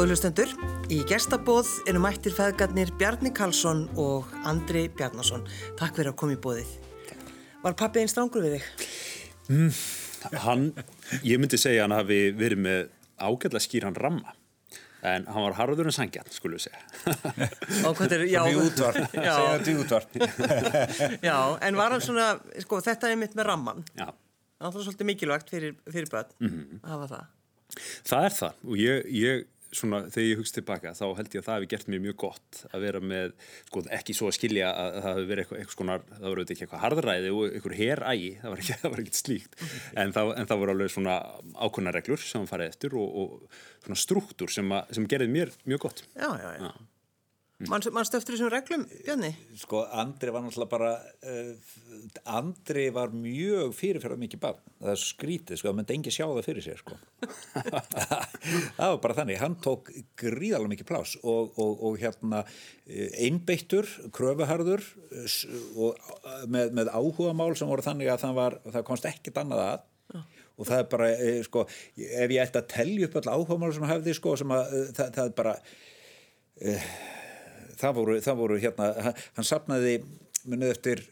Góðu hlustendur, í gestabóð eru mættir feðgarnir Bjarni Karlsson og Andri Bjarnason. Takk fyrir að koma í bóðið. Var pappi einn strángur við þig? Mm, hann, ég myndi segja hann hafi verið með ágæðlega skýran ramma. En hann var harður en sangjarn, skulum við segja. Og hvað er, já. Mjög útvarp, segja þetta í útvarp. já, en var hann svona, sko, þetta er mitt með ramman. Já. Það er svolítið mikilvægt fyrir, fyrir börn mm -hmm. að hafa það. Það er það og ég, ég svona, þegar ég hugst tilbaka þá held ég að það hefði gert mér mjög gott að vera með, sko, ekki svo að skilja að það hefði verið eitthvað, eitthvað skonar, það voru ekki eitthvað harðræði og eitthvað herægi, það var ekki, það var ekki slíkt, en það, en það voru alveg svona ákvöna reglur sem farið eftir og, og svona struktúr sem, sem gerði mér mjög gott. Já, já, já. já. Mannstu eftir þessum reglum, Bjarni? Sko, Andri var náttúrulega bara uh, Andri var mjög fyrirferðar mikið barn, það er skrítið sko, það myndi engi sjá það fyrir sér sko. það var bara þannig hann tók gríðalega mikið plás og, og, og hérna eh, einbeittur, kröfuharður og með, með áhuga mál sem voru þannig að var, það komst ekkit annað að og það er bara, sko, ef ég ætti að tellja upp all áhuga mál sem hefði, sko, sem að það, það er bara uh, það voru, það voru hérna, hann sapnaði munið eftir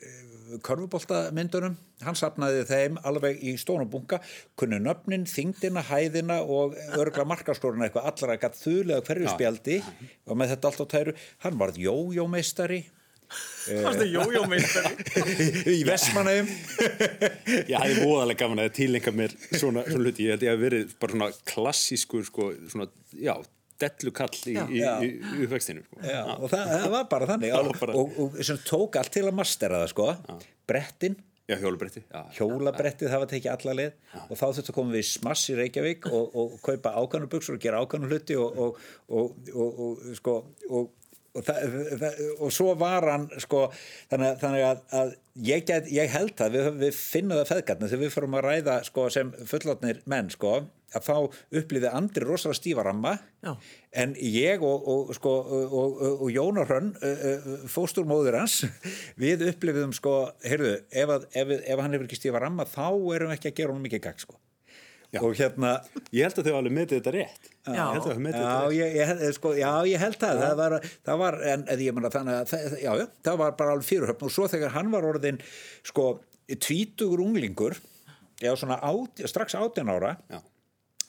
korfubóltamyndunum, hann sapnaði þeim alveg í stónum bunga kunnu nöfnin, þingdina, hæðina og örgla markastórun eitthvað, allra gætt þulega hverju spjaldi og með þetta allt á tæru, hann varð jójómeistari. Varst það jójómeistari? í Vestmanægum Ég hæði móðalega gaman að tilenga mér svona, svona hluti, ég held ég að verið bara svona klassískur sko, svona, já dellukall í, í, í, í uppvextinu sko. og það, það var bara þannig og, bara... og, og, og tók allt til að mastera það sko. brettin Já, hjólabretti. Já, hjólabrettið það var tekið alla leið já. og þá þurftu að koma við smass í Reykjavík og, og kaupa ákvæmnu buksur og gera ákvæmnu hluti og, og, og sko og, það, það, og svo var hann sko, þannig, þannig að, að ég, get, ég held að við, við finnum það feðgarna þegar við fórum að ræða sko, sem fullotnir menn sko, að þá upplýði andri rosalega stífa ramma Já. en ég og, og, sko, og Jónar Hrönn fósturmóður hans við upplýðum sko, heyrðu, ef, ef, ef hann hefur ekki stífa ramma þá erum við ekki að gera honum mikið gagd sko Já. og hérna ég held að þau alveg metið þetta rétt. Já, ég held að þau metið þetta rétt. ég, ég, sko, já, ég held að það var, það var en ég menna þannig að það, já, já, það var bara alveg fyrirhöfn. Og svo þegar hann var orðin sko, tvítugur unglingur já, svona át, strax átjan ára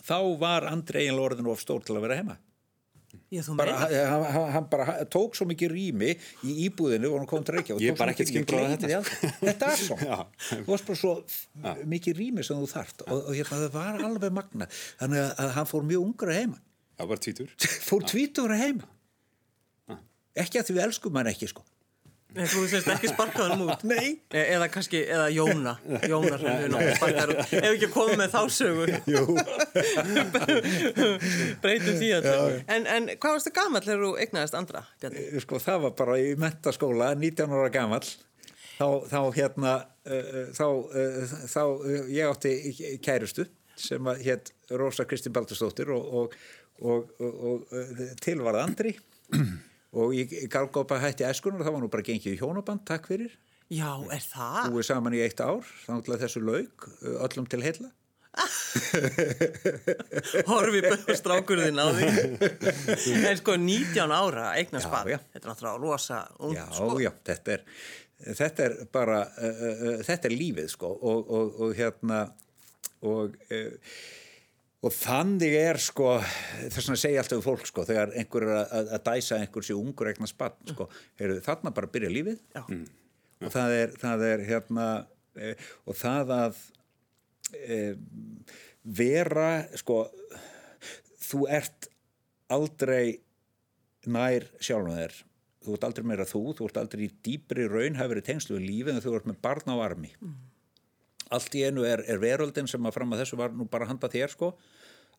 þá var eiginlega orðin of stór til að vera heima Já, bara, hann, hann bara tók svo mikið rými í íbúðinu og hann kom til Reykjavík ég er bara ekkert skemmt á þetta þetta er svo. Þú varst bara svo Já. mikið rými sem þú þart og, og hérna það var alveg magna þannig að hann fór mjög ungra heima. Það var tvítur fór tvítur heima. Ekki að því við elskum hann ekki sko Nei, þú sést ekki sparkaður um út? Nei. E Eða kannski, eða Jóna. Jónar sparkaður út. Ef ekki komið með þá sögu Breytum því að en, en hvað varst það gammal þegar þú egnaðist andra? Bjarni? Sko það var bara í mentaskóla 19 ára gammal þá, þá hérna þá, uh, þá uh, ég átti kærustu sem að hétt Rósa Kristi Baldurstóttir og, og, og, og tilvarð andri og ég gálgópa hætti eskunar það var nú bara gengið í hjónaband, takk fyrir. Já, er það? Þú er saman í eitt ár, þannig að þessu laug öllum til heila Horfi strákurðin á því. En sko 19 ára eignar spann, þetta er náttúrulega rosa ung, Já, sko. já, þetta er þetta er bara uh, uh, þetta er lífið sko. Og, og, og hérna og uh, og þannig er sko þess að segja alltaf fólk sko þegar einhver er að, að dæsa einhver sér ungur eignar spann sko, heyrðu þarna bara byrja lífið. Mm. og það er, það er hérna e, og það að e, vera sko þú ert aldrei nær sjálfum þér. Þú ert aldrei meira þú, þú ert aldrei í dýbri raun hafi verið tengslu við lífið en þú ert með barn á armi. Mm allt í einu er, er veröldin sem að fram að þessu var nú bara handa þér sko.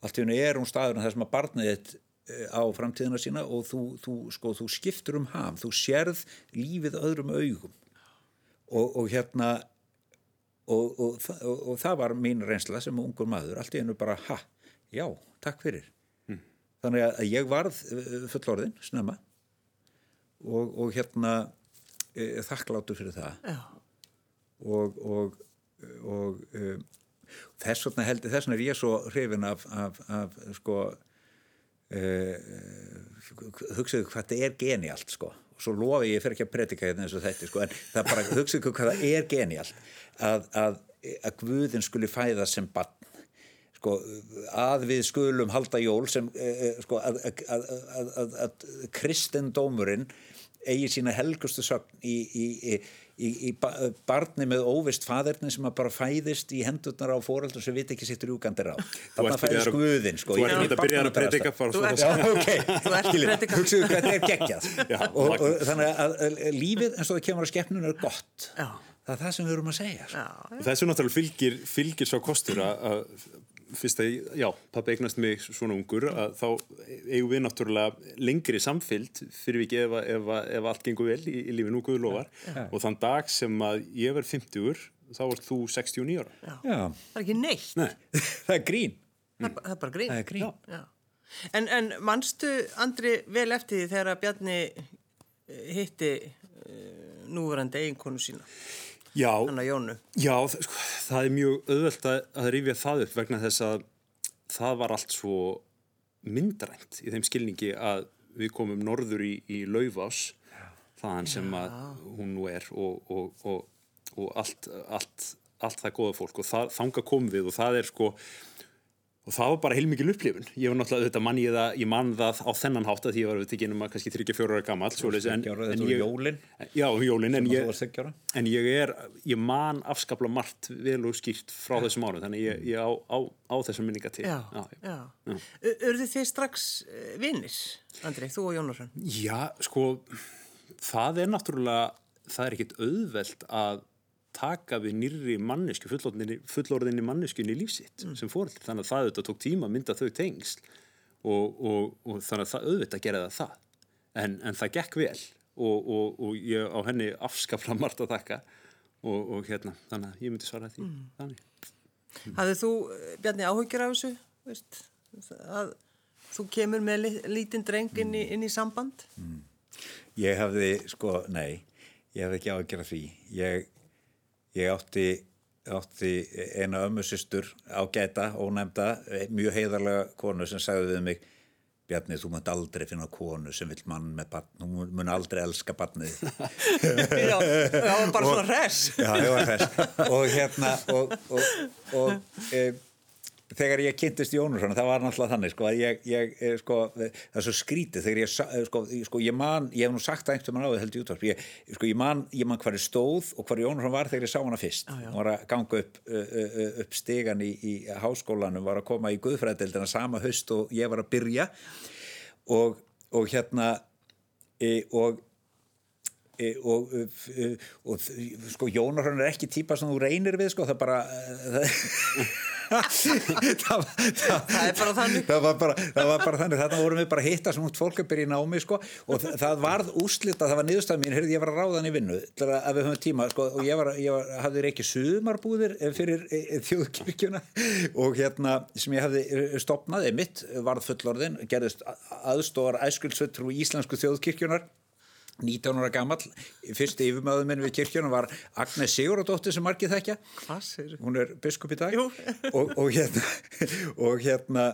Allt í einu er hún staður en þessum að barnið þitt á framtíðina sína og þú, þú, sko, þú skiptur um ham, þú sérð lífið öðrum augum. Og, og hérna og, og, og það var mín reynsla sem ungur maður, allt í einu bara ha, já, takk fyrir. Mm. þannig að ég varð fullorðin snemma. Og hérna e, þakkláttur fyrir það. Já. og og um, þess vegna heldur þess vegna er ég svo hrifin af, af, af sko uh, hugsaðu hvað þetta er genialt sko. Og svo lofi ég fyrir ekki að predika hérna eins og þetta sko en það bara hugsaðu hvað það er genialt að, að, að Guðin skuli fæða sem barn sko að við skulum halda jól sem uh, sko að, að kristendómurinn eigi sína helgustu sögn í, í, í í, í barni með óvist faderni sem bara fæðist í hendurnar á fóröldur sem vit ekki sitt rúkandir á þannig að fæðist guðin sko, Þú ert að byrja að predika Þú ert að predika. Hugsaðu hvað þetta er geggjað. Og, og þannig að lífið eins og það kemur á skeppnun er gott. Já. það er það sem við erum að segja sko. Þessu náttúrulega fylgir, fylgir svo kostur að fyrst að, já, pappa eignast mig svona ungur að þá eigum við náttúrulega lengri samfyllt fyrir vikið ef, ef, ef allt gengur vel í, í lífinu og Guður lofar ja. og þann dag sem að ég verð 50-ur þá varst þú 69 ára já. Já. Það er ekki neitt Nei. það er grín það, það er bara grín, er grín. En, en mannstu Andri vel eftir því þegar að Bjarni hitti uh, núverandi eiginkonu sína Já, já sko, það er mjög auðvöld að, að rifja það upp vegna þess að það var allt svo myndrænt í þeim skilningi að við komum norður í, í Laufás þaðan sem að hún nú er og, og, og, og allt, allt, allt það goða fólk. Og það, þanga komum við og það er sko og það var bara heilmikið upplifun ég var náttúrulega auðvitað mann ég það, ég mann það á þennan hátt að því ég var við tekinn um að kannski 34 ára gammal en, en ég, jólin já, jólin en ég, en ég er ég man afskapla margt vel og skýrt frá ja. þessum árum þannig ég, ég á, á, á þessum minninga til já, já. Örðu þið strax eh, vinnir, Andri, þú og Jónarsson? Já, sko það er náttúrulega það er ekkit auðvelt að taka við nýri mannesku, fullorðinni manneskunni í lífsitt mm. sem fórhaldir. Þannig að það auðvitað tók tíma að mynda þau tengsl og, og, og þannig að það auðvitað gera það það. En, en það gekk vel og, og ég á henni afskafla margt að taka og hérna, þannig að ég myndi svara því mm. þannig. Mm. Hafið þú, Bjarni, áhugir af þessu? Veist, að þú kemur með lítinn dreng inn í, inn í samband? Mm. Ég hafði, sko, nei, ég hafði ekki áhugir af því. Ég Ég átti, átti eina ömmusistur á gæta, ónæmda, mjög heiðarlega konu sem sagði við mig Bjarni, þú munt aldrei finna konu sem vil mann með barn, þú mun aldrei elska barnið. já, það var bara svona res. Já, það var res. Og hérna, og, og, og e, þegar ég kynntist Jónusson það var náttúrulega þannig sko, ég, ég, eh, sko, það er svo skrítið þegar ég, eh, sko, sko, ég man, ég hef nú sagt það einhvern veginn á því held ég útvarp ég, sko, ég man, man er stóð og hvað Jónusson var þegar ég sá hana fyrst. Hann var að ganga upp, upp stegan í, í háskólanum, var að koma í Guðfræðildina sama höst og ég var að byrja og, og hérna e, og E, og, og, og sko Jónarhörn er ekki típa sem þú reynir við sko það bara það, það, það, það er bara þannig. það var bara, var bara þannig. Þarna vorum við bara að hitta út fólk að byrja í námi sko. Og það varð úslita, það var niðurstað mín heyrði ég var að ráðan í vinnu að við höfum tíma sko. Og ég, var, ég var, hafði ekki sumarbúðir fyrir e, þjóðkirkjuna. Og hérna sem ég hafði stopnaði mitt varð fullorðin gerðist aðstóðar æskulsveit frá íslensku þjóðkirkjunar 19 ára gammal, fyrst yfirmöðum minn við kirkjunum var Agnes Sigurðardóttir sem margið þekkja, hún er biskup í dag. Og, og hérna og hérna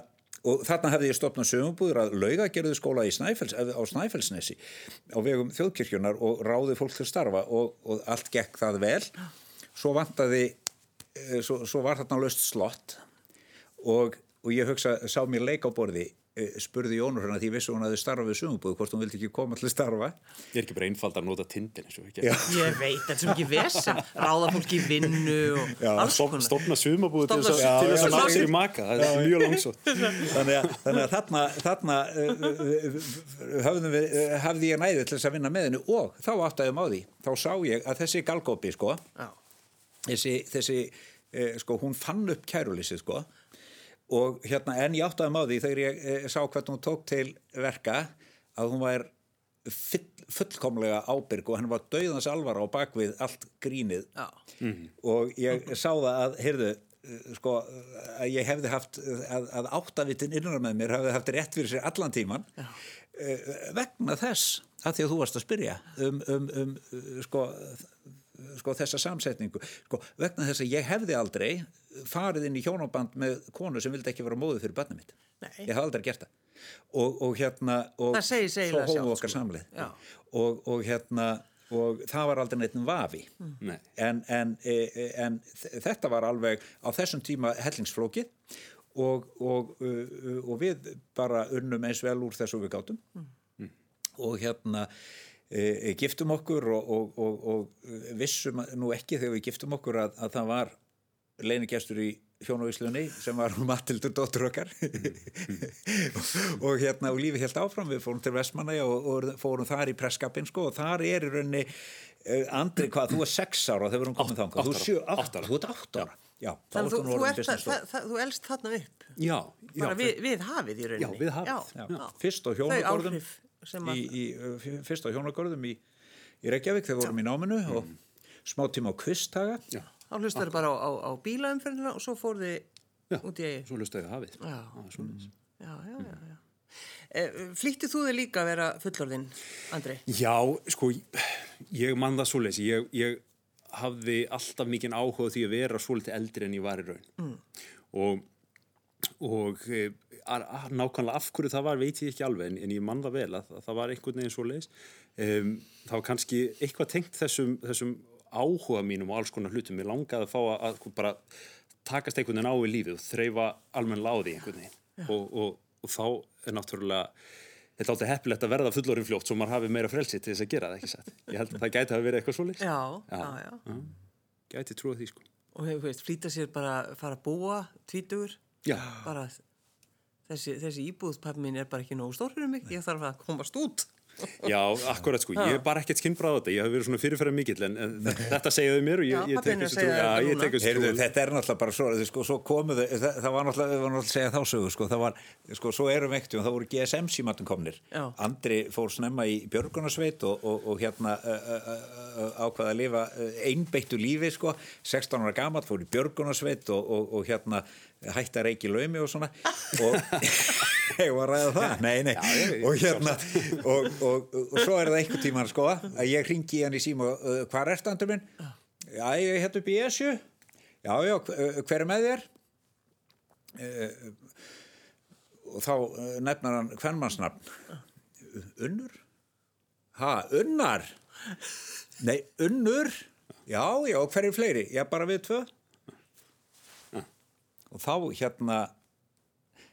og þarna hefði ég stopnað sögumbúður að laugagerðu skóla Snæfells, á Snæfellsnesi á vegum þjóðkirkjunar og ráði fólk til starfa og, og allt gekk það vel. Svo vantaði eh, svo, svo var þarna löst slott og, og ég hugsa, sá mér leik á borði spurði Jónur hérna því vissu hún að þið starfa við sumubúðu hvort hún vildi ekki koma til að starfa. Ég er ekki bara einfald að nota tindin Ég veit, þetta er svo mikið vesen. Ráða fólki í vinnu konar. Stofna sumubúðu til þess að ná sér í maka, það er mjög langsótt. Þannig að, þannig að þarna, þarna uh, við, uh, hafði ég næðið til þess að vinna með hennu og þá áttæðum á því. Þá sá ég að þessi galgópi sko, þessi, þessi uh, sko, hún fann upp kærulísið sko og hérna en ég áttaði maður því þegar ég e, sá hvernig hún tók til verka að hún var full, fullkomlega ábyrg og hann var dauðans alvar á bakvið allt grínið. Mm -hmm. og ég sá það að, heyrðu, eh, sko að ég hefði haft, að, að áttavitin innan með mér hefði haft rétt fyrir sér allan tíman e, vegna þess að því að þú varst að spyrja um, um, um sko, sko þessa samsetningu. Sko vegna þess að ég hefði aldrei farið inn í hjónaband með konu sem vildi ekki vera móðu fyrir barnið mitt. Nei. ég haf aldrei gert það. Og, og hérna og sig eiginlega svo við okkar sko. samleið. Já. og, og hérna og það var aldrei neitt vafi. Nei. en, en, e, e, en þetta var alveg á þessum tíma hellingsflókið og, og, og við bara unnum eins vel úr þessu við gátum. Og hérna e, e, giftum okkur og, og, og, og vissum nú ekki þegar við giftum okkur að, að það var leinigestur í hjónavíslunni sem var Matildur dóttur okkar. Og hérna og lífi helt áfram. Við fórum til Vestmanna og, og fórum þar í presskapin sko og þar er í rauninni uh, Andri hvað, þú er sex ára þegar við erum komið þangað, þú er átta sjö, ára. átta ára. Þú ert átta ára, já, þá Þannig þú, nú þú, ert, business það, það, þú elst þarna upp. Já, já, bara við, við hafið í rauninni. Já, við hafið. já, Já. já. Fyrst á sem í, í, fyrst á hjónagörðum í, í Reykjavík þegar vorum í náminu og smá tíma á kvisthaga já, þá hlustaður bara á, á, á bílaumferðina og svo fór þið já. út í eigi Svo lustaði hafið. Já. Ah, svoleiðis. já, já, já, já. Eh, flýttið þú þig líka að vera fullorðinn, Andri? Já, sko, ég man það svoleiðis. Ég, ég hafði alltaf mikinn áhuga á því að vera svolítið eldri en ég var í raun. Mm. Og, og e, a, nákvæmlega af hverju það var veit ég ekki alveg en, en ég man það vel að, að það var einhvern veginn svoleiðis. Um, það var kannski eitthvað tengt þessum, þessum áhuga mínum og alls konar hlutum. Ég langaði að fá að, að bara takast einhvern veginn á við lífið og þreyfa almenn láði einhvern veginn. Og, og, og þá er náttúrulega þetta er alltaf heppilegt að verða fullorinn fljótt svo maður hafi meira frelsi til þess að gera það ekki satt ég held að það gæti hafa verið eitthvað svoleiðis Já, Já. já, já. gæti trúið því sko Og hefur veist, flýta sér bara að fara að búa, tvítugur, bara þessi, þessi íbúðpappi mín er bara ekki nógu stór fyrir mig, ég þarf að komast út. já, akkurat sko ég er bara ekkert skinnbráð á þetta, ég hef verið svona fyrirferðar mikill en, en þetta segjaðu mér og ég, ég pabbinn er tek að þessu trú segja já, þetta ég núna. tek þessu Heyrðu, þetta er náttúrulega bara svo, sko, svo komuðu, það, það var náttúrulega, við varum náttúrulega að segja þá sögu, sko, það var, sko, svo erum vektum, það voru GSM símatum komnir. Já. Andri fór snemma í Björgunarsveit og, og, og hérna ákvaða að lifa einbeittu lífi, sko, 16 ára gamall fór í Björgunarsveit og, og, og hérna hætti að reiki laumi og svona og ég var að ræða það, nei, nei, ég- og hérna, og, og, og svo er það einhver tíma, sko, að ég ringi hann í síma, uh, hvað er standur minn? Já, ég er hérna upp í Esju. Já, já, hver hver er með þér? Uh, og þá uh, nefnar hann hvernmannsnafn. Unnur? Ha, Unnar? Nei, Unnur? Já, já, hver er fleiri? Já, bara við tvö. Og þá hérna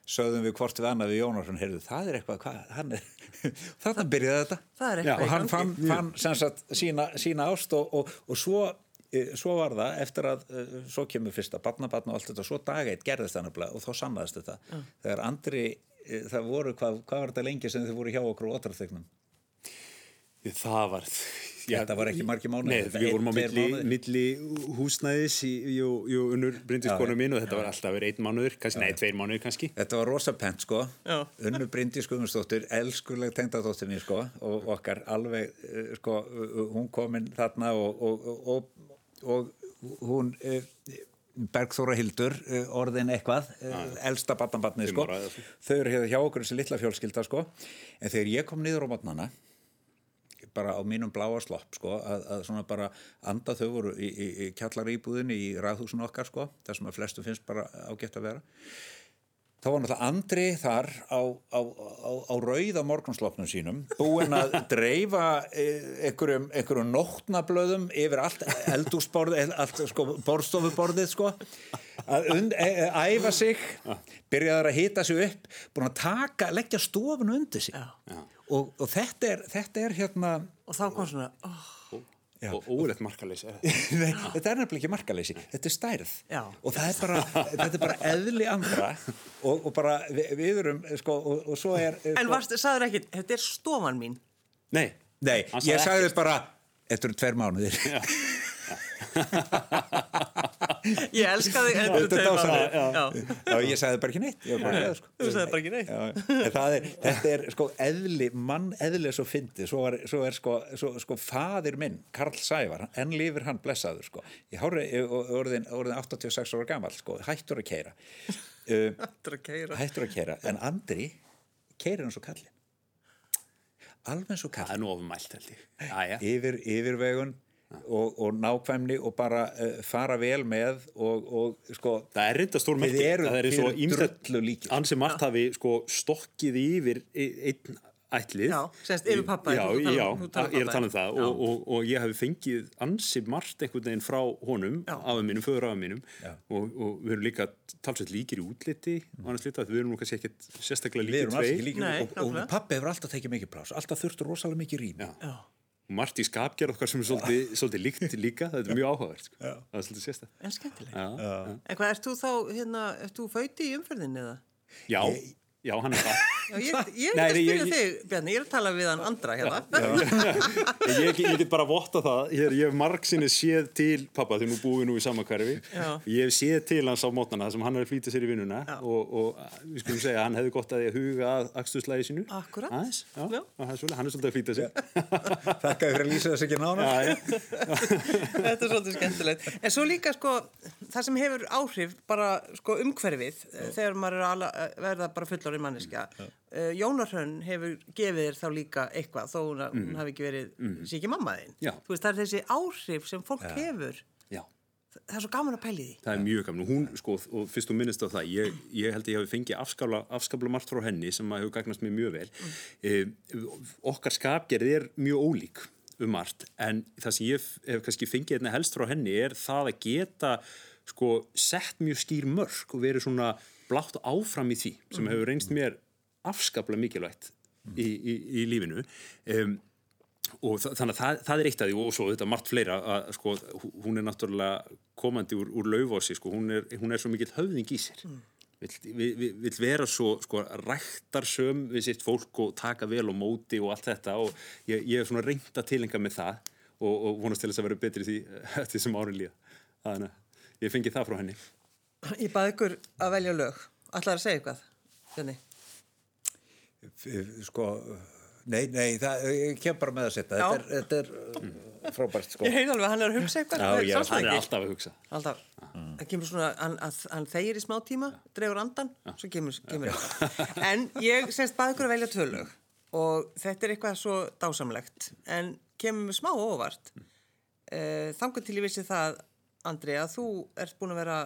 sögðum við hvort við annað við Jónarsson, heyrðu, það er eitthvað, hvað, hann er, þarna byrjaði þetta. Það er Já, eitthvað og hann fann, fann sem sagt sína, sína ást og, og, og svo, e, svo var það eftir að e, svo kemur fyrsta barnabarn og allt þetta, svo dag eitt gerðist það nefnilega og þá sannaðist þetta. Þegar Andri, e, það voru hvað, hvað var þetta lengi sem þið voru hjá okkur á ótrafþegnum það var Þetta var ekki Nei, þetta við vorum á milli, milli húsnæðis í, jú, jú, unnur brindiskonu Já, mín og þetta var alltaf verið einn mánuður, kannski, nei, tveir mánuður kannski. Þetta var rosa pent sko, Já. Unnu Bryndi Skumundsdóttir, elskuleg tengdadóttir mín sko og okkar alveg eh, sko, uh, hún kominn þarna og, og, og, og, og hún eh, Bergþóra Hildur eh, orðin eitthvað, eh, elsta batnabatnið sko, þau eru hérna hjá okkur þessi litla fjölskylda sko, en þegar ég kom niður á batnana bara á mínum bláa slopp sko, að, að svona bara anda þau voru í, í, í kjallaríbúðinni í ræðhúsinu okkar sko, það sem að flestu finnst bara ágætt að vera. Þá var náttúrulega Andri þar á, á, á, á rauða morgunsloppnum sínum búinn að dreifa eh, einhverjum, einhverjum nótnablöðum yfir allt eldúsborðið allt sko, borðstofuborðið sko að und, e, e, æfa sig byrjaður að hita sig upp búinn að taka, leggja stofun undir sig. Já. Og, og þetta er þetta er hérna Og þá kom svona, oh, Já. og órætt markaleysi Nei, þetta er nefnilega ekki markaleysi, þetta er stærð. Já. og það er bara, þetta er bara eðli andra og, og bara við, við erum sko, og, og svo er en sko, varst, sagður ekki, þetta er stofan mín. Nei, Nei, ég sagði bara Þetta eru tveir mánuðir Ég elska þig, er ég sagði bara ekki neitt. Ég var bara, ja, sko. Þú sagðir bara ekki neitt. Já, en það er, Þetta er sko eðli, mann eðli svo fyndið, svo, er- svo er sko, svo, sko fadir minn, Karl Sævar en lifir hann blessaður sko. Ég orðin, orðin 86 ára gamall sko, hættur að keira uh, keira. hættur að keira, en Andri keirir eins og kallin alveg eins og er yfir, yfir vegun og, og nákvæmni og bara uh, fara vel með og, og sko Það er reynda stór eruð- Það er drullu líkir. Ansi margt hafi sko stokkið yfir e- einn ætlið. Já, semst yfir pabba, Já, þú talar ég er að tala um það og, og, og ég hafi fengið ansi margt einhvern veginn frá honum, afum mínum, föður afum mínum. Og, og við erum líka talsveit líkir í útliti og annars lítið að við erum nú kannski ekkert sérstaklega við líkir tvei. og, pappi hefur alltaf tekið mikið plás alltaf þurftu rosalega mikið rým Já. Margt í skapgerð okkar sem er svolítið, svolítið líkt líka, þetta er mjög áhugavert. Sko. Það er svolítið sérstaklega. En skemmtileg. En hvað, ert þú þá, hérna, ert þú fauti í umferðinni eða? já, já, hann er það. Já, ég, ég er ekki að spyrja ég- þig, Bjarni, ég er að tala við hann andra hérna. ég, ég, ég get bara votta það ég hef marg sinni séð til pappa því nú búum við nú í sama hverfi Já. ég hef séð til hans á mótnana þar sem hann er að flýta sér í vinnuna og, og við skulum segja að hann hefði gott að því að huga að akstuslægi sínu Akkúrat. Aðeins, já, Já. já. hann er svolítið- hann er svolítið að flýta sér þakka fyrir að lýsa þess ekki nána. Þetta er svolítið skemmtilegt. En svo líka, sko, það sem hefur áhrif, bara, sko, umhverfið, eh, þegar maður er ala, eh, verða bara fullorinn manneskja. Uh, Jónarhönn hefur gefið þér þá líka eitthvað, þó hún, mm. hún hafi ekki verið, mm. sé ekki mamma þín. Já. Þú veist, það er þessi áhrif sem fólk hefur. já. Það er svo gaman að pæli því. Það er mjög gaman. Hún, sko, og fyrst þú minnist á það, ég, ég held að ég hafi fengið afskapla margt frá henni sem hefur gagnast mér mjög vel. Mm. okkar skapgerð er mjög ólík um margt, en það sem ég hef kannski fengið einna helst frá henni er það að geta, sko, sett mjög skýr mörg og verið svona blátt áfram í því, sem hefur reynst mér afskapla mikilvægt í, í, í lífinu. Um, og þa- þannig að það, það er eitt af því og svo þetta margt fleira að sko hún er náttúrulega komandi úr, úr laufási sko, hún er, hún er svo mikill höfðing í sér mm. vill, vi, vi, vill vera svo sko ræktarsöm við sitt fólk og taka vel og móti og allt þetta og ég, ég er svona reynd að tilenga með það og, og vonast til þess að vera betri því eftir sem árin líða þannig að ég fengi það frá henni Ég baði ykkur að velja lög. Ætlaði að segja eitthvað, Bjarni? sko, nei, nei það, ég kem bara með að setja Já. þetta er, þetta er uh, frábært sko Ég heyrði alveg að hann er að hugsa eitthvað. Já, sástu hann er alltaf að hugsa Alltaf. Það kemur svona, hann, að, hann þegir í smá tíma, dregur andan, svo kemur, kemur. En ég semst baði ykkur að velja tvö lög og þetta er eitthvað svo dásamlegt, en kemur smá óvart. Uh, Þangur til ég vissi það, Andri, að þú ert búin að vera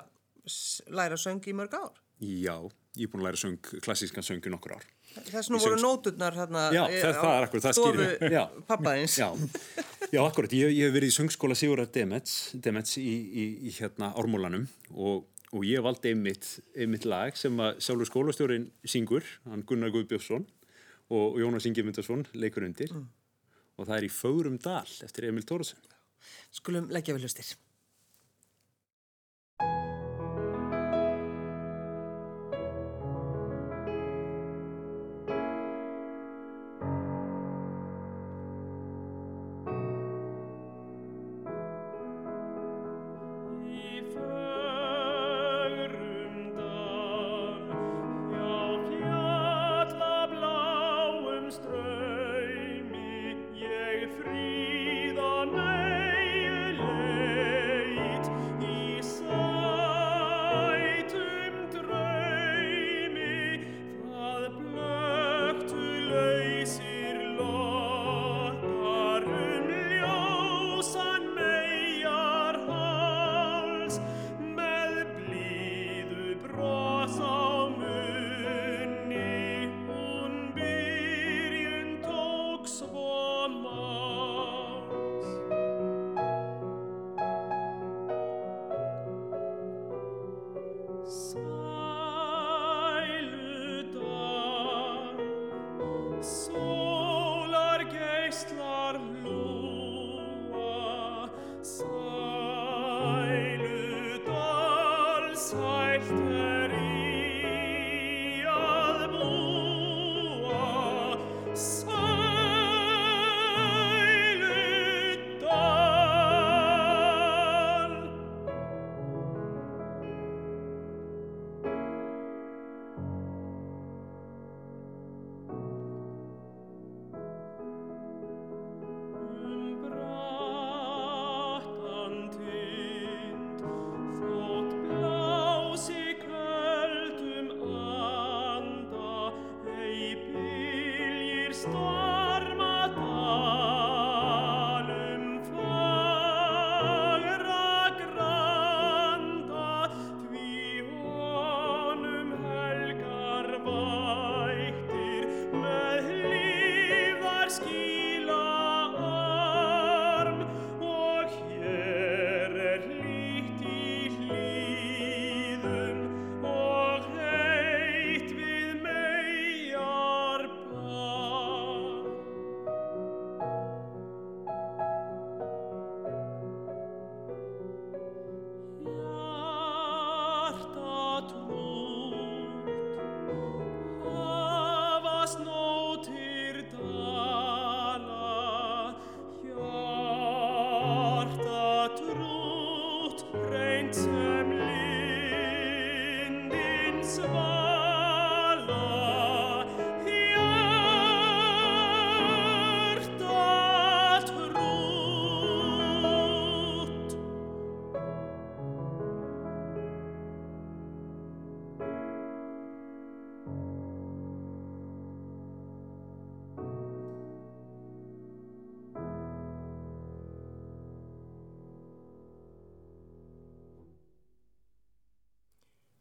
læra söng í mörg ár. Já, ég er búin að læra söng, klassískan söng í nokkur ár Þess nú voru söng- nóturnar hérna Já, eh, það, á það er akkur, það stofu Já. pappaðins. Já, já akkurat, ég, ég hef verið í söngskóla Sigurðar Demets, Demets í, í, í hérna Ármólanum og, og ég valdi einmitt, einmitt lag sem að sjálfur skólastjórin syngur, hann Gunnar Guðbjörnsson og, Jónas Ingi Myndarsson leikur undir og það er í Fögrum Dal eftir Emil Tórasen. Skulum leggja við hlustir.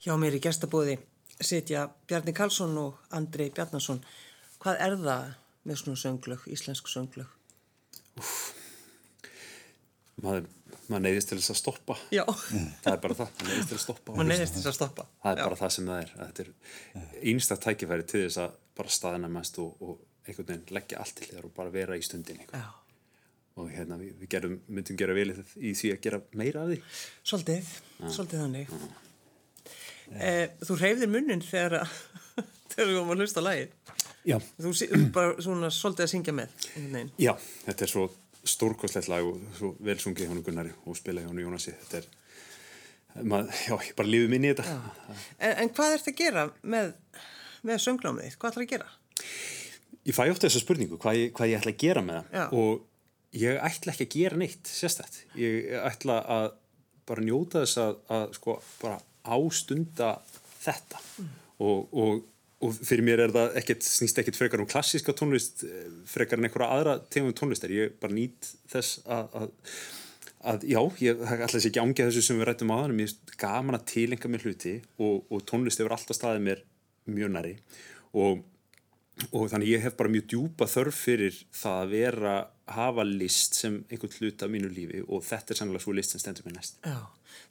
Hjá mér í gestabóði sitja Bjarni Karlsson og Andri Bjarnason. Hvað er það með svona sönglög, íslensk sönglög? maður, maður neyðist til þess að stoppa. Já, það er bara það, maður neyðist til að stoppa. Maður neyðist þess að stoppa. það er bara það sem það er. Þetta er einstakt tækifæri til þess að bara staðina mest og, og einhvern veginn leggja allt til þér og bara vera í stundin Já, og hérna við, við gerum, myndum gera vel í því að gera meira af því. Svolítið, svolítið þannig. Eh, þú hreyfðir munnin þegar, þegar þú komum að hlusta á lagið. já, Þú bara svona svolítið að syngja með. veginn. já þetta er svo stórkostlegt lag og svo vel sungið hjá Gunnari og spila hjá Jónasi þetta er mað, já, ég bara lífið minni í þetta En, en hvað ert að gera með, með sönglámið þitt? Hvað ætlar að gera? ég fæ ofta þessa spurningu hvað ég, hvað ég ætla að gera með það Já. og ég ætla ekki að gera neitt sérstætt, ég ætla að bara njóta þess að, að sko bara ástunda þetta. Og, og, og fyrir mér er það ekkert, snýst ekkert frekar um klassíska tónlist eh, frekar en einhverja aðra tegum tónlistar, ég bara nýt þess að, að, að já, ég ætla þess ekki ángja þessu sem við rættum á þannig, mér er gaman að tilenga mér hluti og, og tónlist hefur alltaf staðið mér mjög næri og og þannig ég hef bara mjög djúpa þörf fyrir það að vera hafa list sem einhvern hlut af mínu lífi og þetta er sannlega svo list sem stendur mér næst. Já,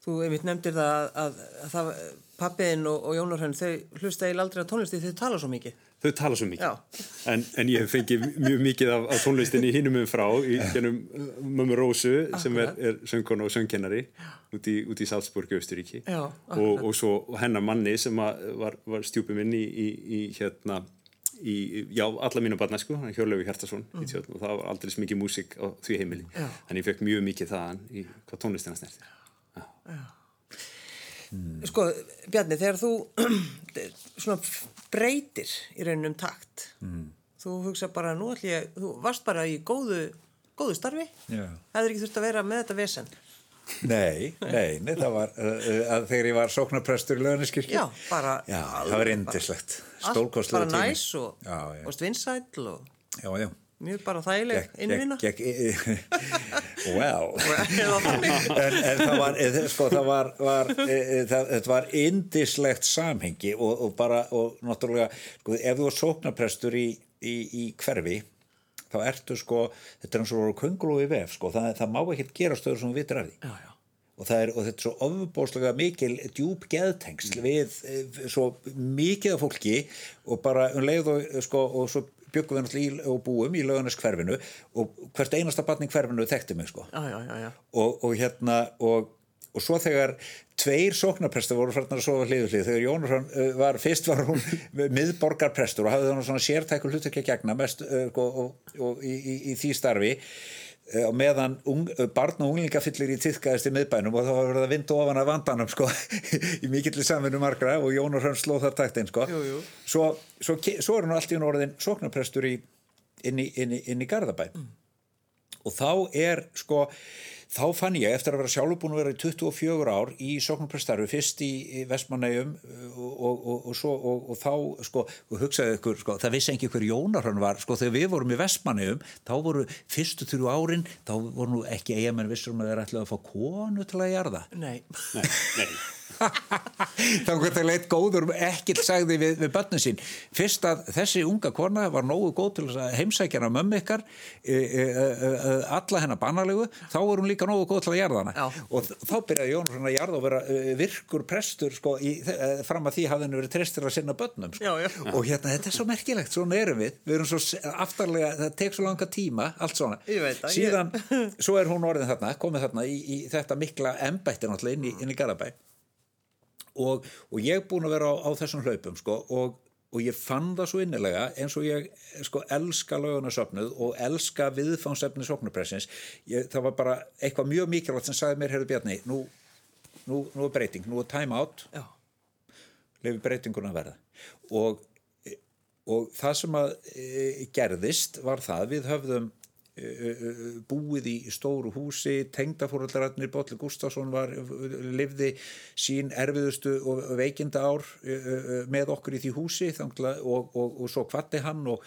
þú einmitt nefndir það að, að, að pappiðin og, og Jónar Hönn, þau hlusta eiginlega aldrei á tónlisti þau tala svo mikið. þau tala svo mikið. En, en ég hef fengið mjög mikið af, af tónlistinni hinnum um frá í gennum mömmu Rósu sem er, er söngkona og söngkennari út í, út í Salzburg, Austuríki Já, og, og svo hennar manni sem var, var stjúpi minn í, í, í hérna í, já, alla mínu barnæsku, hann Hjörlegu Hjartason í tjóðn og það var aldrei mikið músík á því heimili, Já. en ég fekk mjög mikið þaðan í hvað tónlistina snerti. Sko, Bjarni, þegar þú svona breytir í raunum um takt, þú hugsa bara, nú ætlum ég, þú varst bara í góðu, góðu starfi, Já. það er ekki þurft að vera með þetta vesen. Nei, nei, nei, það var uh, uh, að þegar ég var sóknarprestur í lögniskirkju. Já, bara- Já, það var indislegt. Stórkostlega Bara næs og, Já, já. og stvinsæll og mjög bara þægileg innvinna. Gekk, þannig. en, en það var, sko, það var, var e, e, það, þetta var indislegt samhengi og, og bara, og náttúrulega, sko, ef þú er sóknarprestur í, í, í hverfi, þá ertu sko, þetta er eins og voru köngulói vef, sko, það, það má ekkert gera stöður sem þú vitur af því. Já, já. Og, er, og þetta er svo ofbóðslega mikil djúb geðtengsl við eh, svo mikið af fólki og bara um leið og, eh, sko, og svo byggum við náttúrulega í og búum í lögunask hverfinu og hvert einasta í hverfinu þekkti mig sko Já, já, já, já. og, og hérna og, og svo þegar tveir sóknarprestur voru farnar að sofa hliðu hlið þegar Jónusson uh, var, fyrst var hún miðborgarprestur og hafði þannig svona sértækul hlutekja gegna mest uh, og, og, og í, í, í því starfi uh, og meðan ung, uh, barn og unglingafyllir í týðkaðist í miðbænum og þá var verið að vinda ofan af vandanum sko, í mikillir samvinnu margra og Jónusson slóð þar taktinn sko. Jú, jú. Svo, svo, svo er hann allt í hún orðin sóknarprestur í, inn, í, inn, í, inn í Garðabæ og þá er sko þá fann ég eftir að vera sjálfur búin að vera í 24 ár í sóknarprestarfi fyrst í, í Vestmannegjum og, og, og, og, svo, og, og þá sko, og hugsaði ykkur, sko, það vissi ekki hver Jónar hann var, sko, þegar við vorum í Vestmannegjum þá voru fyrstu þrjú árin þá voru nú ekki eigamenn vissur um að þeir ætlaði að fá konu til að jarða. Nei, Nei, nei, þá hvert að leitt góður ekkert sagði við, við börnum sín fyrst að þessi unga kona var nógu góð til að heimsækja hana mömmu ykkar e, e, e, e, alla hennar banalegu þá var hún líka nógu góð til að jarða hana Já. og þá byrjaði Jón svona að jarða og vera e, virkur prestur sko, í, e, fram að því hafði henni verið tristir að sinna börnum sko. Já, já. og hérna þetta er svo merkilegt, svona erum við við erum svo aftarlega, það tek svo langa tíma allt svona, Ég það, síðan svo er hún orðin þarna, komið þarna í, í þetta mikla embætti náttúrulega inn í, inn í Garabæ og, og ég er búin að vera á, á þessum hlaupum sko, og, og ég fann það svo innilega eins og ég sko, elska laugunarsöfnuð og elska viðfánsefni sóknarpressins ég, það var bara eitthvað mjög mikilvægt sem sagði mér, heyrðu Bjarni, nú, nú, nú er breyting, nú er time out. Lefi breytinguna að verða. Og, og það sem að e, gerðist var það við höfðum búið í stóru húsi tengdafóraldararnir Bolli Gustafsson var, lifði sín erfiðustu og veikinda ár e, e, með okkur í því húsi þangla, og, og, og svo kvatti hann og,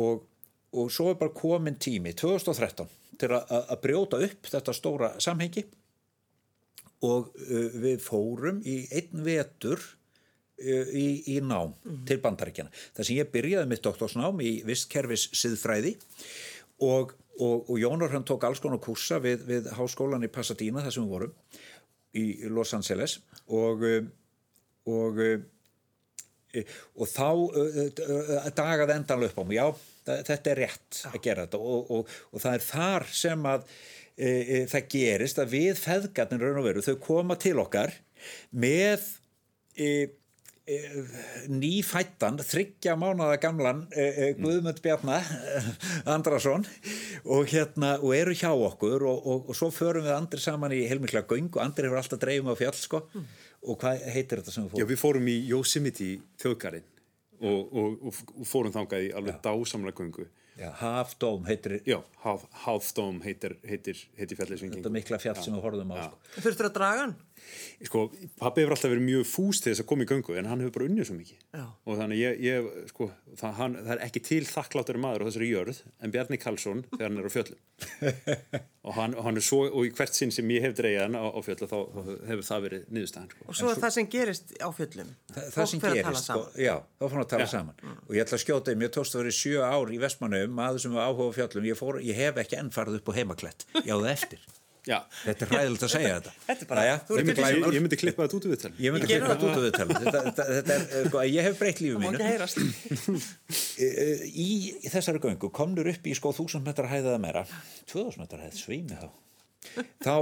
og, og svo er bara komin tími 2013 til að, brjóta upp þetta stóra samhengi. Og uh, við fórum í einn vetur í, í nám til bandaríkjana. Það sem ég byrjaði mitt doktorsnám í vistkerfis siðfræði og, og, og Jónar hann tók alls konar kursa við, við háskólan í Pasadena þar sem við vorum í Los Angeles. Og, uh, og uh, E, og þá dagaði endanlega upp á mig. Já, þetta er rétt að gera þetta. Og, og, og það er þar sem að e, e, það gerist að við feðgarnir raun og veru, þau koma til okkar með e, nýfættan þryggja mánada gamlan e, e, Guðmund Bjarnar Andrason og hérna og eru hjá okkur og, og, og svo förum við Andri saman í heilmikla göng og Andri hefur alltaf dreifum á fjall sko og hvað heitir þetta sem við Já, fórum? við fórum í Yosemite þjóðgarinn og, og, og, og fórum þangað í alveg dásamlega göngu. Já, Hafdóm heitir Já, Half, Halfdome heitir, heitir, heitir við þetta mikla fjall sem við horfum á sko. Þurftur að draga hann? Sko, pappi hefur alltaf verið mjög fús til þess að koma í göngu en hann hefur bara unnið svo mikið. Já. Og þannig ég, ég sko, það, hann, það er ekki til þakkláttur maður á þessari jörð en Bjarni Karlsson þegar hann er á fjöllum. og, hann, og hann er svo, og í hvert sinn sem ég hef dreigið hann á, á fjölla þá, þá hefur það verið niðurstæðan, sko. Og svo er það sem gerist á fjöllum. Þa, það sem gerist, sko, já, þá fórum við að tala saman og ég ætla að skjóta þeim, ég tókst að vera í sjö ár í Vestmannum, maður sem var áhuga á fjöllum ég, fór, ég hef ekki enn farið upp á heimaklett ég á það eftir, Já, þetta er hræðilegt að segja þetta. Þetta er bara- ert ég myndi, ég, ég myndi klippa þetta út úr viðtal. ég myndi klippa þetta út af viðtali. Þetta, þetta, þetta er, eh, sko, ég hef breytt lífið Það má mínu. ekki heyrast. Eh, í þessari göngu komnur upp í sko 1000 metrar hæð eða meira 2000 metrar hæð, svími þá. Þá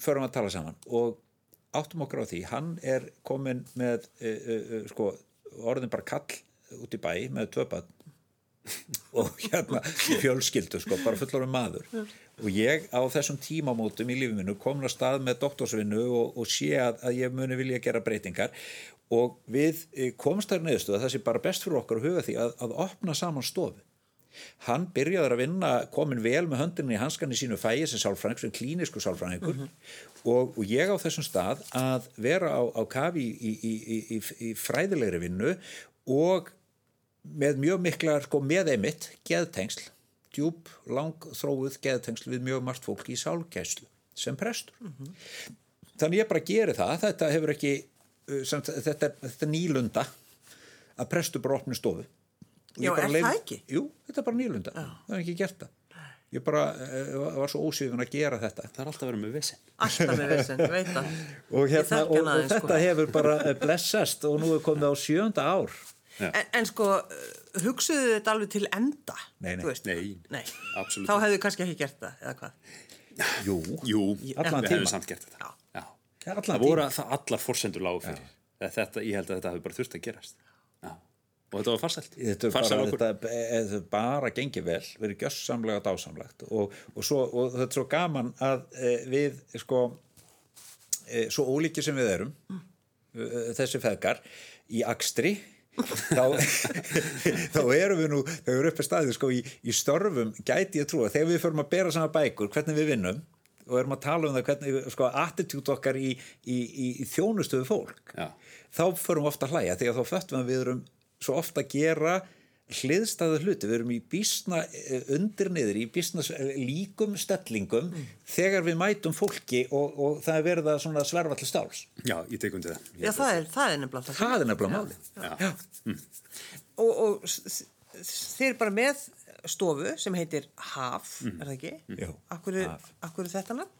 förum við að tala saman og áttum okkur á því hann er komin með uh, uh, uh, sko orðin bara kall út í bæ með tvö börn og hérna fjölskyldu sko, bara fullorinn maður. Og ég á þessum tímamótum í lífið minu komin að stað með doktorsvinnu og, og sé að, að ég muni vilja gera breytingar. Og við eh, komst þær neðustu að það sé bara best fyrir okkur að huga því að, að opna saman stofu. Hann byrjaður að vinna komin vel með höndinni í hanskan í sínu fæi sem sálfræðingur, sem klínisku sálfræðingur. Og, og ég á þessum stað að vera á, á kafi í, í, í, í, í fræðilegri vinnu og með mjög miklar, sko með einmitt geðtengsl, djúb, lang þróuð geðtengsl við mjög margt fólk í sálgæslu sem prestur. Þannig ég bara geri það. Þetta hefur ekki uh, sem, þetta, þetta er nýlunda að prestur bara opni stofu. Og ég Já, bara er leyf- það ekki? Jú, þetta er bara nýlunda, það er ekki gert það. Ég bara uh, var svo ósvífun að gera þetta. Það er alltaf verið með vissin. Alltaf með vissin, ég veit það. og, hérna, og, og aðeins, þetta sko. hefur bara eh, blessast og nú er komið á sjönda ár En, en sko, uh, hugsuðu þetta alveg til enda? Nei, nei. Nei, nei. absolutt Þá hefðu kannski ekki gert það, eða hvað? Jú, Jú, Allan við tíma. hefum samt gert þetta. Já. Já. Það voru það allar forsendur lágu fyrir. Þetta, ég held að þetta hefur bara þurft að gerast. Já. Og þetta var farsælt. þetta Farsæl bara, okkur. þetta, þetta er bara gengið vel, verið gjössamlega dásamlegt og, og, svo, og þetta er svo gaman að e, við sko e, svo ólíki sem við erum e, þessi feðgar í akstri þá, þá erum við nú þegar við erum upp að staðið sko í, í störfum gæti ég trúa, þegar við förum að bera saman bækur hvernig við vinnum og erum að tala um það hvernig, sko, attitút okkar í, í, í, þjónustöðu fólk Já. þá förum við ofta að hlæja þegar þá föttum við að við erum svo ofta að gera hliðstæðu hluti, við erum í bísna undir niður, í bísna líkum stellingum þegar við mætum fólki og, og það er verið að sverfa til stáls. Já, ég tek undir það. Já, það er, það er nefnilega það. Það er nefnilega máli. Já. Og, og s- s- þið er bara með stofu sem heitir HAF, er það ekki? Jú, Akkur, akkur er þetta nafn?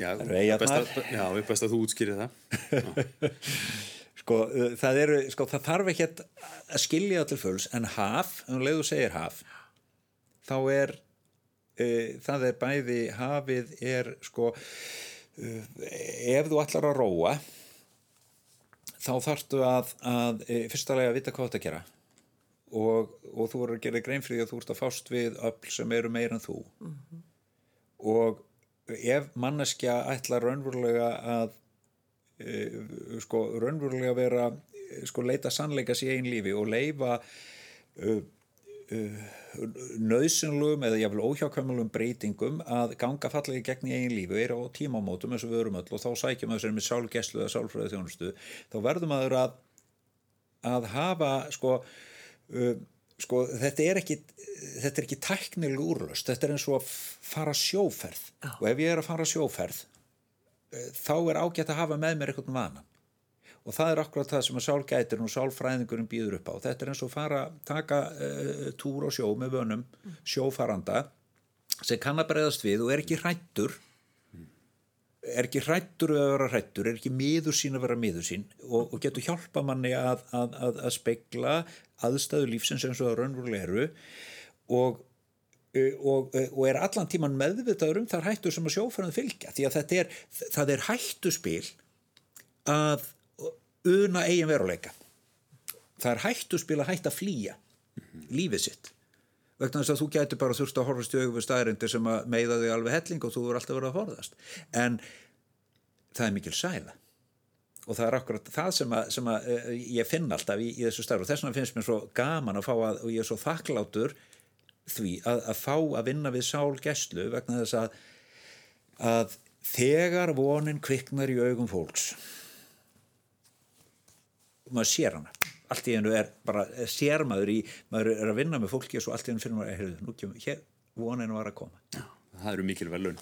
Já, eru best að, já, við best að þú útskýrir það. Sko, það, eru, sko, það þarf ekki að skilja til fulls en haf, um leið þú segir haf þá er uh, það er bæði hafið er sko uh, ef þú ætlar að róa þá þarftu að, að uh, fyrsta lega að vita hvað þetta að gera. Og, og þú eru að gera grein fyrir því að þú ert að fást við öll sem eru meir en þú. Og ef manneskja ætlar raunverulega að sko raunverulega vera uh, sko leita sannleika sér einn lífi og leifa uh, uh, nöðsynlugum eða jáfnvel óhjákvæmulum breytingum að ganga fallega í gegn í eigin lífi og er á tímamótum eins og við erum öll og þá sækjum við þessari með sálgeslu eða sálfræði þjónustu þá verðum aður að að hafa sko uh, sko þetta er ekki þetta er ekki tæknileg úrlöst þetta er eins og að fara sjóferð. Og ef ég er að fara sjóferð þá er ágætt að hafa með mér einhvern vanan. Og það er akkurat það sem að sálgætirinn og sálfræðingurinn býður upp á. Þetta er eins og fara, taka uh, túr og sjó með vönum sjófaranda sem kann að breyðast við og er ekki hrættur er ekki hrættur að vera hrættur, er ekki miður sín að vera miður sín og, og getur hjálpa manni að, að, að, að spegla aðstæðu lífsins eins og það raunverulega eru. Og, eh, og, og er allan tíman meðvitaður um þar hættur sem að sjófæran fylgja. Því að þetta er, það er hættuspil að una eigin veruleika. Það er hættuspil að hætta að flýja lífið sitt. Vegna þess að þú gæti bara þurft að horfast í augum staðrindir sem að meiða þig alveg helling og þú verður alltaf verið að forðast. En það er mikil sæla. Og það er akkurat það sem að, sem að uh, ég finn alltaf í, í þessu starf og þess vegna finnst mér svo gaman að fá að og ég er svo þakklátur því að, að fá að vinna við sál gæslu vegna þess að að þegar vonin kviknar í augum fólks maður sér hana allt í hennu er bara sér maður í maður er að vinna með fólki og svo allt í hennu fyrir maður heyrðu, nú kemur, hér vonin var að koma Já, það eru mikil velun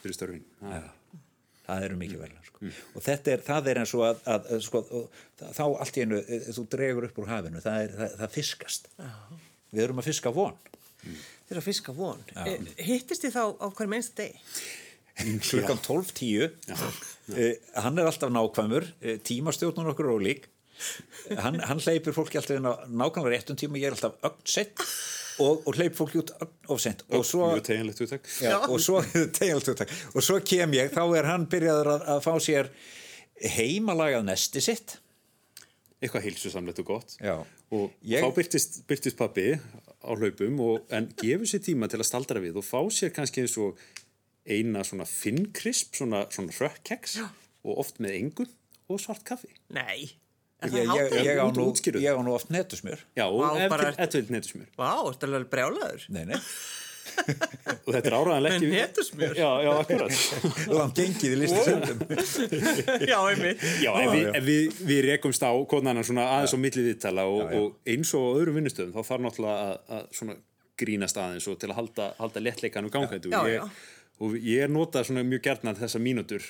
fyrir störfin. Já. það eru mikið vel sko. og þetta er, það er eins og að, að, að sko, og þá allt í hennu þú dregur upp úr hafinu, það, er, það, það fiskast Já. við erum að fiska von Þeir eru að fiska von. E, hittist þið þá á hver minnst deg? klukkan 12.10 uh, hann er alltaf nákvæmur. Uh, tímastjórnun okkur er ólík. Hann, hann hleypir fólki alltaf inn á nákvæmlega réttum tíma, ég er alltaf ögn sett og, og hleypir fólki út ögn of sent og og og svo kem ég, þá er hann byrjaður að, að fá sér heimalagað nesti sitt Eitthvað heilsusamlegt og gott. Já. Og Ég- þá byrtist, byrtist pappi á hlaupum og, en gefur sér tíma til að staldra við og fá sér kannski eins og eina svona finnkrisp, svona, svona rökkeks og oft með engun og svart kaffi. Nei. Er ég, það ég, hátegi? ég, á nú, ég á nú oft netusmjör Já, og Vá, ef bara til etvild netusmjör. Vá, ertu alveg brjálaður? nei, nei, Og þetta er áraðanlegt. Með hnetusmjör? Já, já, akkurat. langt gengið í listu sendum Já, einmitt. Já, ef við, ef við, við rekumst á konanan svona aðeins á milli viðtala og, og eins og öðrum vinnustöðum þá þarf náttúrulega að, að svona grínast aðeins og til að halda, halda léttleikan og Já, og, ég- er notað svona mjög gertnar þessa mínútur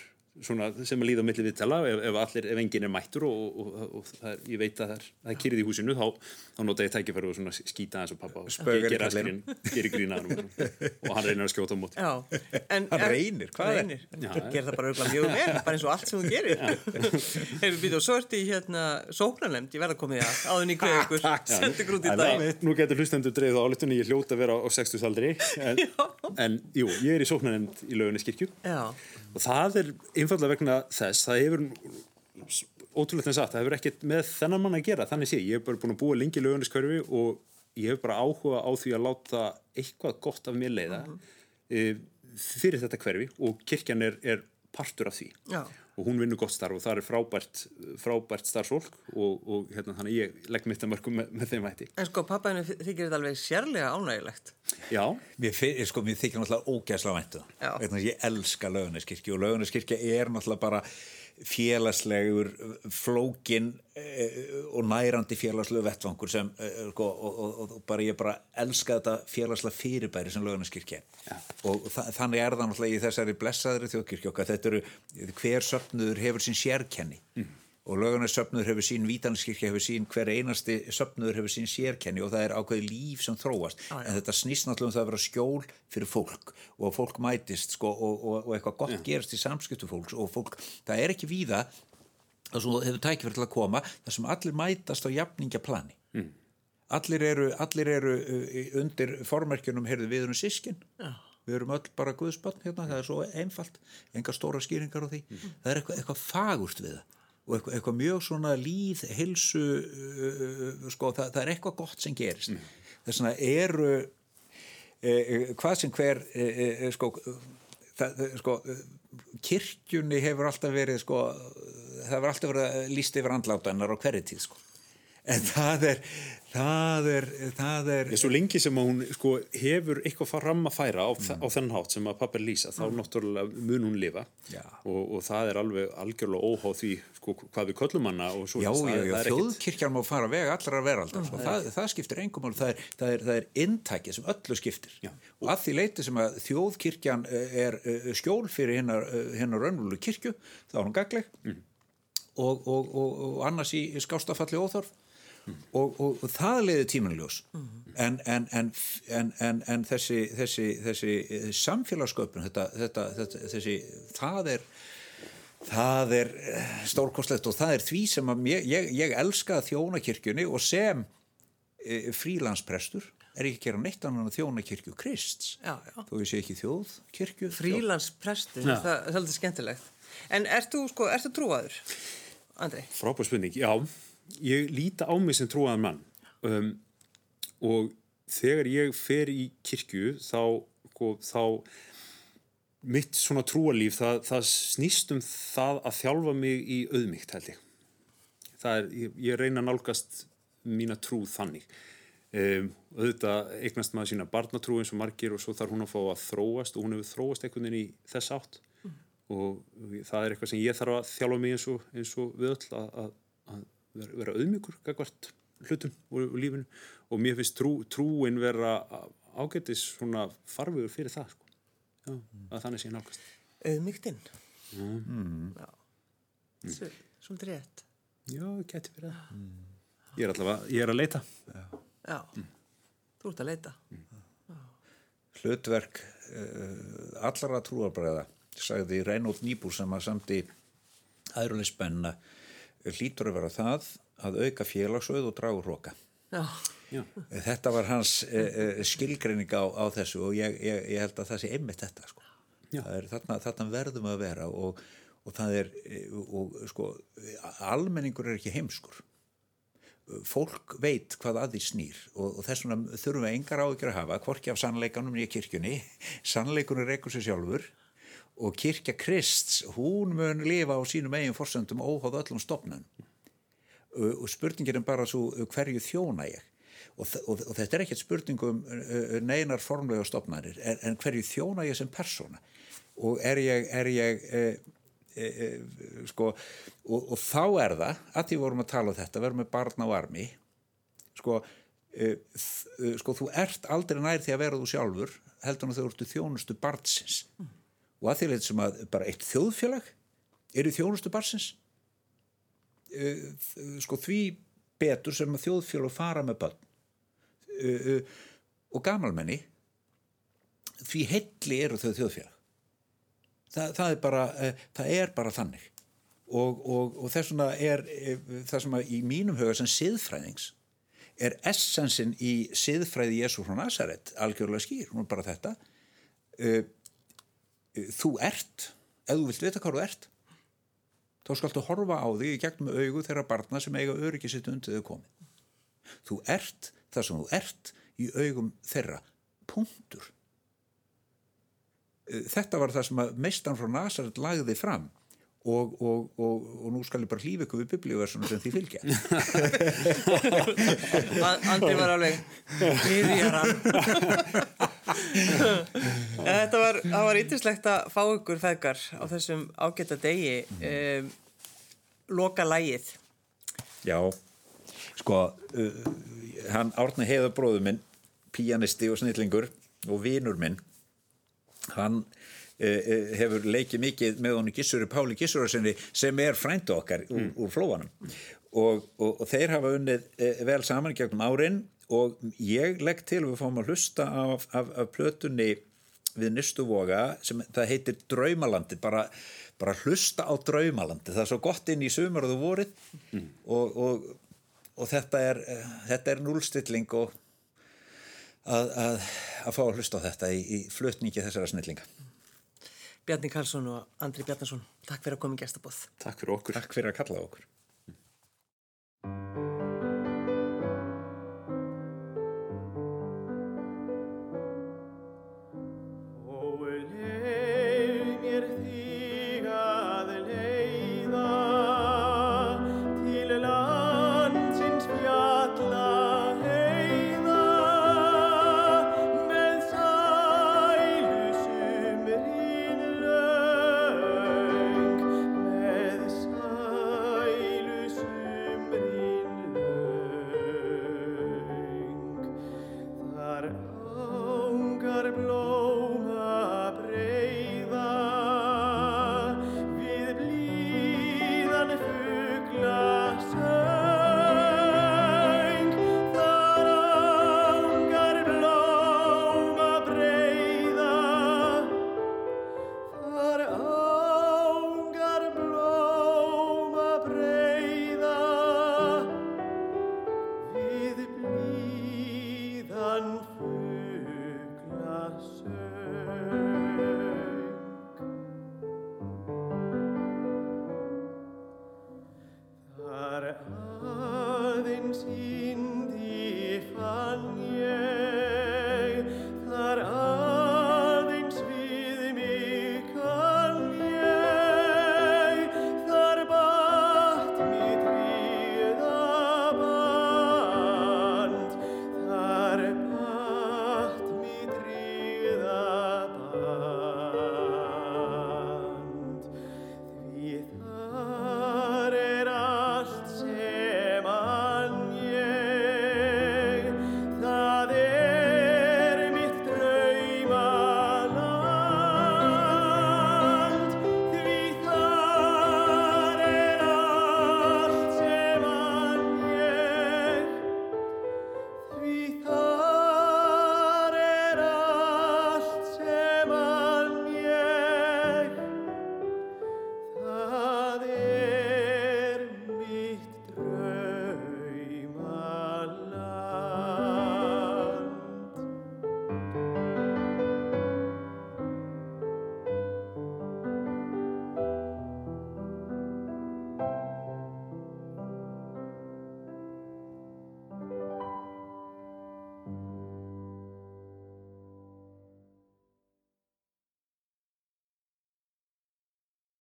svona sem að líða á milli viðtala ef, ef allir, ef enginn er mættur og, og, og, og það er, ég veit að það er, það er kyrrið í húsinu þá, þá nota ég tækifæri og svona skýta aðeins og pappa og gera skrín, gera grínaðan og, hann reynir að skjóta á móti. Já. En, Hann er- reynir, hvað er? reynir. Gerir það bara auðvitað mjög vel, bara eins og allt sem þú gerir. Hefur býtt ertu í hérna sóknarnemnd, ég verð að koma í að áðun í sendi ykkur út í dag. það- Nú getur hlustendur dreifð á álitunni, ég hljóta að vera á 60 aldri en, en jú, ég er í sóknarnemnd í og það er einfallega vegna þess það hefur ótrúlega þess að það hefur ekkert með þennan mann að gera þannig sé, ég. Hef bara búin að búa lengi í lauginni og ég hef bara áhuga á því að láta eitthvað gott af mér leiða e, fyrir þetta hverfi og kirkjan er, er partur af því. Já. Og hún vinnur gott starf og það er frábært, frábært starfsfólk og, og hérna, þannig ég legg mitt að mörgum með, með þeim hætti. En sko pappaðinu þykir þetta alveg sérlega ánægilegt. Já, Mér, fi- sko, mér þykir náttúrulega ógæslega væntu að ég elska lögunaskirkju og lögunaskirkja er náttúrulega bara félagslegur flókin eh, og nærandi félagslegu vettvangur sem eh, sko, og, og, og, bara ég bara elska þetta félagslega fyrirbæri sem lögunaskirkja og þa þannig er það náttúrulega í þessari blessaðri þjóðkirkju okkar. Þetta eru hver söfnuður hefur sín sérkenni og lögunarsöfnuður hefur sín vítanskirkja hefur sín hver einasti söfnuður hefur sín sérkenni og það er ákveði líf sem þróast. Já, já. en þetta snýst náttúrulega um það að vera skjól fyrir fólk og að fólk mætist sko, og, og, og eitthvað gott gerist í samskiptu fólks og fólk, það er ekki víða það sem þú hefur tækifæri til að koma það sem allir mætast á jafningjaplani. Mm. allir eru, allir eru uh, undir formerkjunum heyrðu við erum sískin Já. við erum öll bara guðsbönn hérna, það er svo einfalt enga stóra skýringar á því. Það er eitthvað, eitthvað fagurt við það og eitthvað, eitthvað mjög svona líð hilsu, uh, sko, það, það er eitthvað gott sem gerist þess vegna eru eh, hvað sem hver eh, sko, það, sko kirkjunni hefur alltaf verið sko, það hefur alltaf verið líst yfir andlátanar á hverju tíð sko. En það er það er, það er Ég svo lengi sem hún sko, hefur eitthvað fram að færa á, mm. á þennan hátt sem að pappa er lýsa, þá náttúrulega mun hún lifa. Og, og það er alveg algjörlega óháð því sko, hvað við köllum hana og Já, þjóðkirkjan má fara veg allra veraldar, sko. það, það skiptir engum mál, það er, það er, það er inntækið sem öllu skiptir. Já. og að því leiti sem að þjóðkirkjan eh, er eh, skjól fyrir hennar, hennar raunvölu kirkju, þá er hún gagleg og, og, og, og annars í skástafalli óþorf og, og, og það leiði tímanljós en, en, en, en, en, en þessi, þessi, þessi eh, samfélagsköpun þetta, þetta, þetta, þessi það er það er eh, stórkostlegt og það er því sem að ég, ég, ég elska þjónakirkjunni og sem e, frílansprestur er ekki að gera neitt annan að þjónakirkju Krists Já, já. þó ég sé ekki þjóðkirkju Frílansprestur, Já. það er svolítið skemmtilegt. En ert þú, sko, ert þú trúaður, Andri? Frábær spurning, já. Ég líta á mig sem trúaðan mann um, og þegar ég fer í kirkju þá, sko, þá mitt svona trúalíf, það, það snýst um það að þjálfa mig í auðmygt held ég. Það er, ég, ég reyna að nálgast mína trú þannig. Um, auðvitað eignast maður sína barnatrú eins og margir og svo þarf hún að fá að þróast og hún hefur þróast einhvern veginn í þess átt og það er eitthvað sem ég þarf að þjálfa mig eins og, eins og við öll að, að, að vera, auðmyggur gagvart hlutum og, og lífinu og mér finnst trú, trúin vera ágættis svona farvegur fyrir það sko. Já, að þannig sé nálgast Auðmygtin. Mm. Já. Svo- Svolítið rétt. Já, geti verið það Ég er allavega, ég er að leita Já. Þú ert að leita. hlutverk uh, allra trúarbræða sagði Reynold Nýbúr sem að samti æðrulegspenna hlýtur að vera það að auka félagsauð og draga úr hróka Já. Já, þetta var hans uh, skilgreining á, á þessu og ég, ég, ég held að það sé einmitt þetta sko. Já. það er þarna, þarna verðum að vera og, og það er eh, og, sko, almenningur er ekki heimskur fólk veit hvað að því snýr og, og þess vegna þurfum við engar áhyggjur að hafa hvorki af sannleikanum í kirkjunni sannleikunum reykur sér sjálfur og kirkja Krists hún mun lifa á sínum eigin forsöndum óháð öllum stopnum og spurningin er bara svo hverju þjóna ég? Og, og, og þetta er ekkert spurning um uh, neinar formlega stopnarnir en, en hverju þjóna ég sem persóna? Og er ég, er ég uh, uh, sko og, og þá er það, að því vorum að tala um þetta verðum með barna og armi sko, uh, uh, sko þú ert aldrei nær því að vera þú sjálfur heldur en þú ertu þjónustu barnsins og að því leit sem að bara eitt þjóðfélag er í þjónustu barnsins. Uh, sko því betur sem að þjóðfélag fara með börn. Uh, uh, og gamalmenni því heilli eru þau þjóðfélag. Þa, það, er bara, það er bara þannig. Og, og, og þess vegna er það sem að í mínum huga sem siðfræðings er essensin í siðfræði Jésu frá Nazaret algjörlega skýr, hún er bara þetta þú ert ef þú vilt vita hvað þú ert þá skaltu horfa á þig í gegnum augu þeirra barna sem eiga öryggi sitt undir þau komið. Þú ert það sem þú ert í augum þeirra. Punktur. Eh, Þetta var það sem að meistan frá Nazaret lagði fram og, og, og, og nú skal ég bara hlýfa ykkur við biblíuversunum sem því fylgja. Andri var alveg hann Þetta var, það var yndislegt að fá ykkur feðgar á þessum ágæta degi um, loka lægið Já, sko, uh, hann Árni Heiða bróður minn, píanisti og snillingur og vinur minn, hann uh, hefur leikið mikið með honum Gissuri Páli Gissurarsinni sem er frændu okkar úr, úr flóanum. Og, og, og þeir hafa unnið uh, vel saman gegnum árin og ég legg til að við fáum að hlusta af, af, af plötunni við Nystu voga sem það heitir Draumalandi bara, bara hlusta á Draumalandi það er svo gott inn í sumar og þú vorið. Og, og, og þetta er þetta er núlstilling og að, að, að fá að hlusta á þetta í, í flutningi þessara snillinga. Bjarni Karlsson og Andri Bjarnason Takk fyrir að koma í gestabóð takk fyrir okkur. Takk fyrir að kalla á okkur